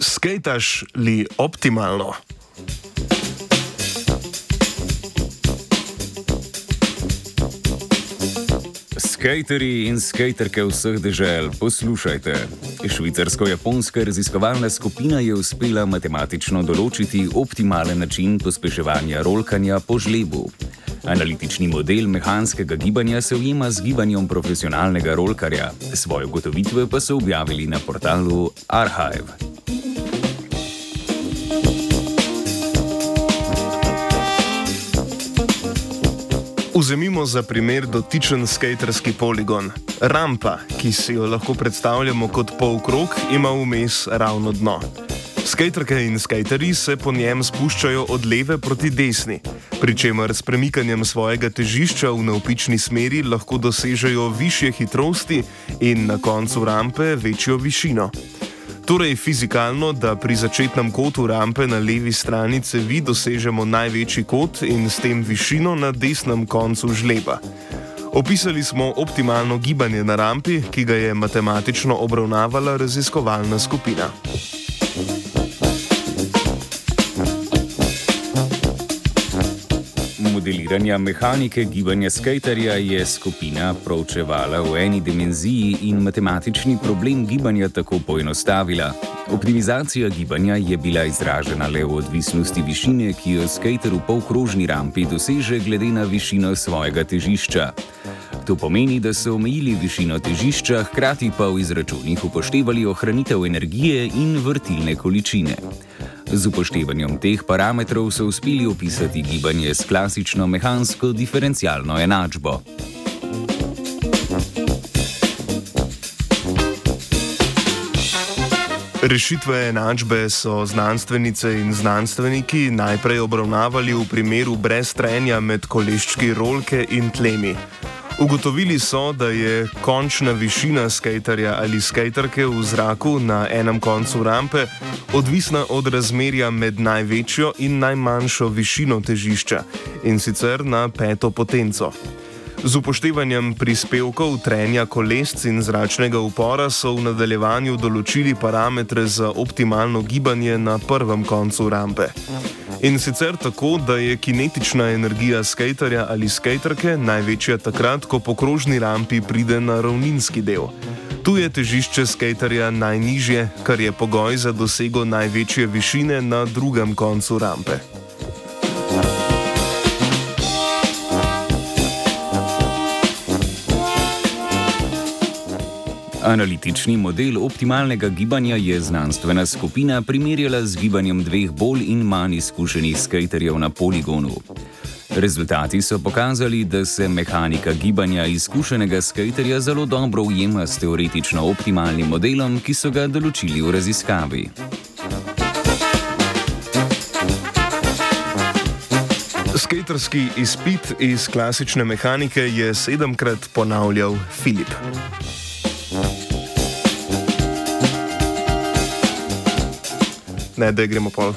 Skejtaš li optimalno? Skateri in skaterke vseh dežel, poslušajte. Švicarsko-japonska raziskovalna skupina je uspela matematično določiti optimalen način pospeševanja rolkanja po žlebu. Analitični model mehanskega gibanja se ujema z gibanjem profesionalnega rolkarja, svoje ugotovitve pa so objavili na portalu Archive. Vzemimo za primer dotičen skaterski poligon. Rampa, ki si jo lahko predstavljamo kot polkrog, ima vmes ravno dno. Skaterke in skateri se po njem spuščajo od leve proti desni, pri čemer s premikanjem svojega težišča v neopični smeri lahko dosežejo više hitrosti in na koncu rampe večjo višino. Torej, fizikalno, da pri začetnem kotu rampe na levi strani cevi dosežemo največji kot in s tem višino na desnem koncu žleba. Opisali smo optimalno gibanje na rampi, ki ga je matematično obravnavala raziskovalna skupina. Modeliranja mehanike gibanja skaterja je skupina proučevala v eni dimenziji in matematični problem gibanja tako poenostavila. Optimizacija gibanja je bila izražena le v odvisnosti višine, ki jo skater v polkrožni rampi doseže glede na višino svojega težišča. To pomeni, da so omejili višino težišča, hkrati pa v izračunih upoštevali ohranitev energije in vrtilne količine. Z upoštevanjem teh parametrov so uspeli opisati gibanje s klasično mehansko diferencialno enačbo. Rešitve enačbe so znanstvenice in znanstveniki najprej obravnavali v primeru brez trenja med koleščki rolke in tlemi. Ugotovili so, da je končna višina skaterja ali skaterke v zraku na enem koncu rampe odvisna od razmerja med največjo in najmanjšo višino težišča in sicer na peto potenco. Z upoštevanjem prispevkov trenja kolesc in zračnega upora so v nadaljevanju določili parametre za optimalno gibanje na prvem koncu rampe. In sicer tako, da je kinetična energija skaterja ali skaterke največja takrat, ko po krožni rampi pride na ravninski del. Tu je težišče skaterja najnižje, kar je pogoj za dosego največje višine na drugem koncu rampe. Analitični model optimalnega gibanja je znanstvena skupina primerjala z gibanjem dveh bolj in manj izkušenih skaterjev na poligonu. Rezultati so pokazali, da se mehanika gibanja izkušenega skaterja zelo dobro ujema s teoretično optimalnim modelom, ki so ga določili v raziskavi. Skaterski izpit iz klasične mehanike je sedemkrat ponavljal Filip. Ne, da gremo pol.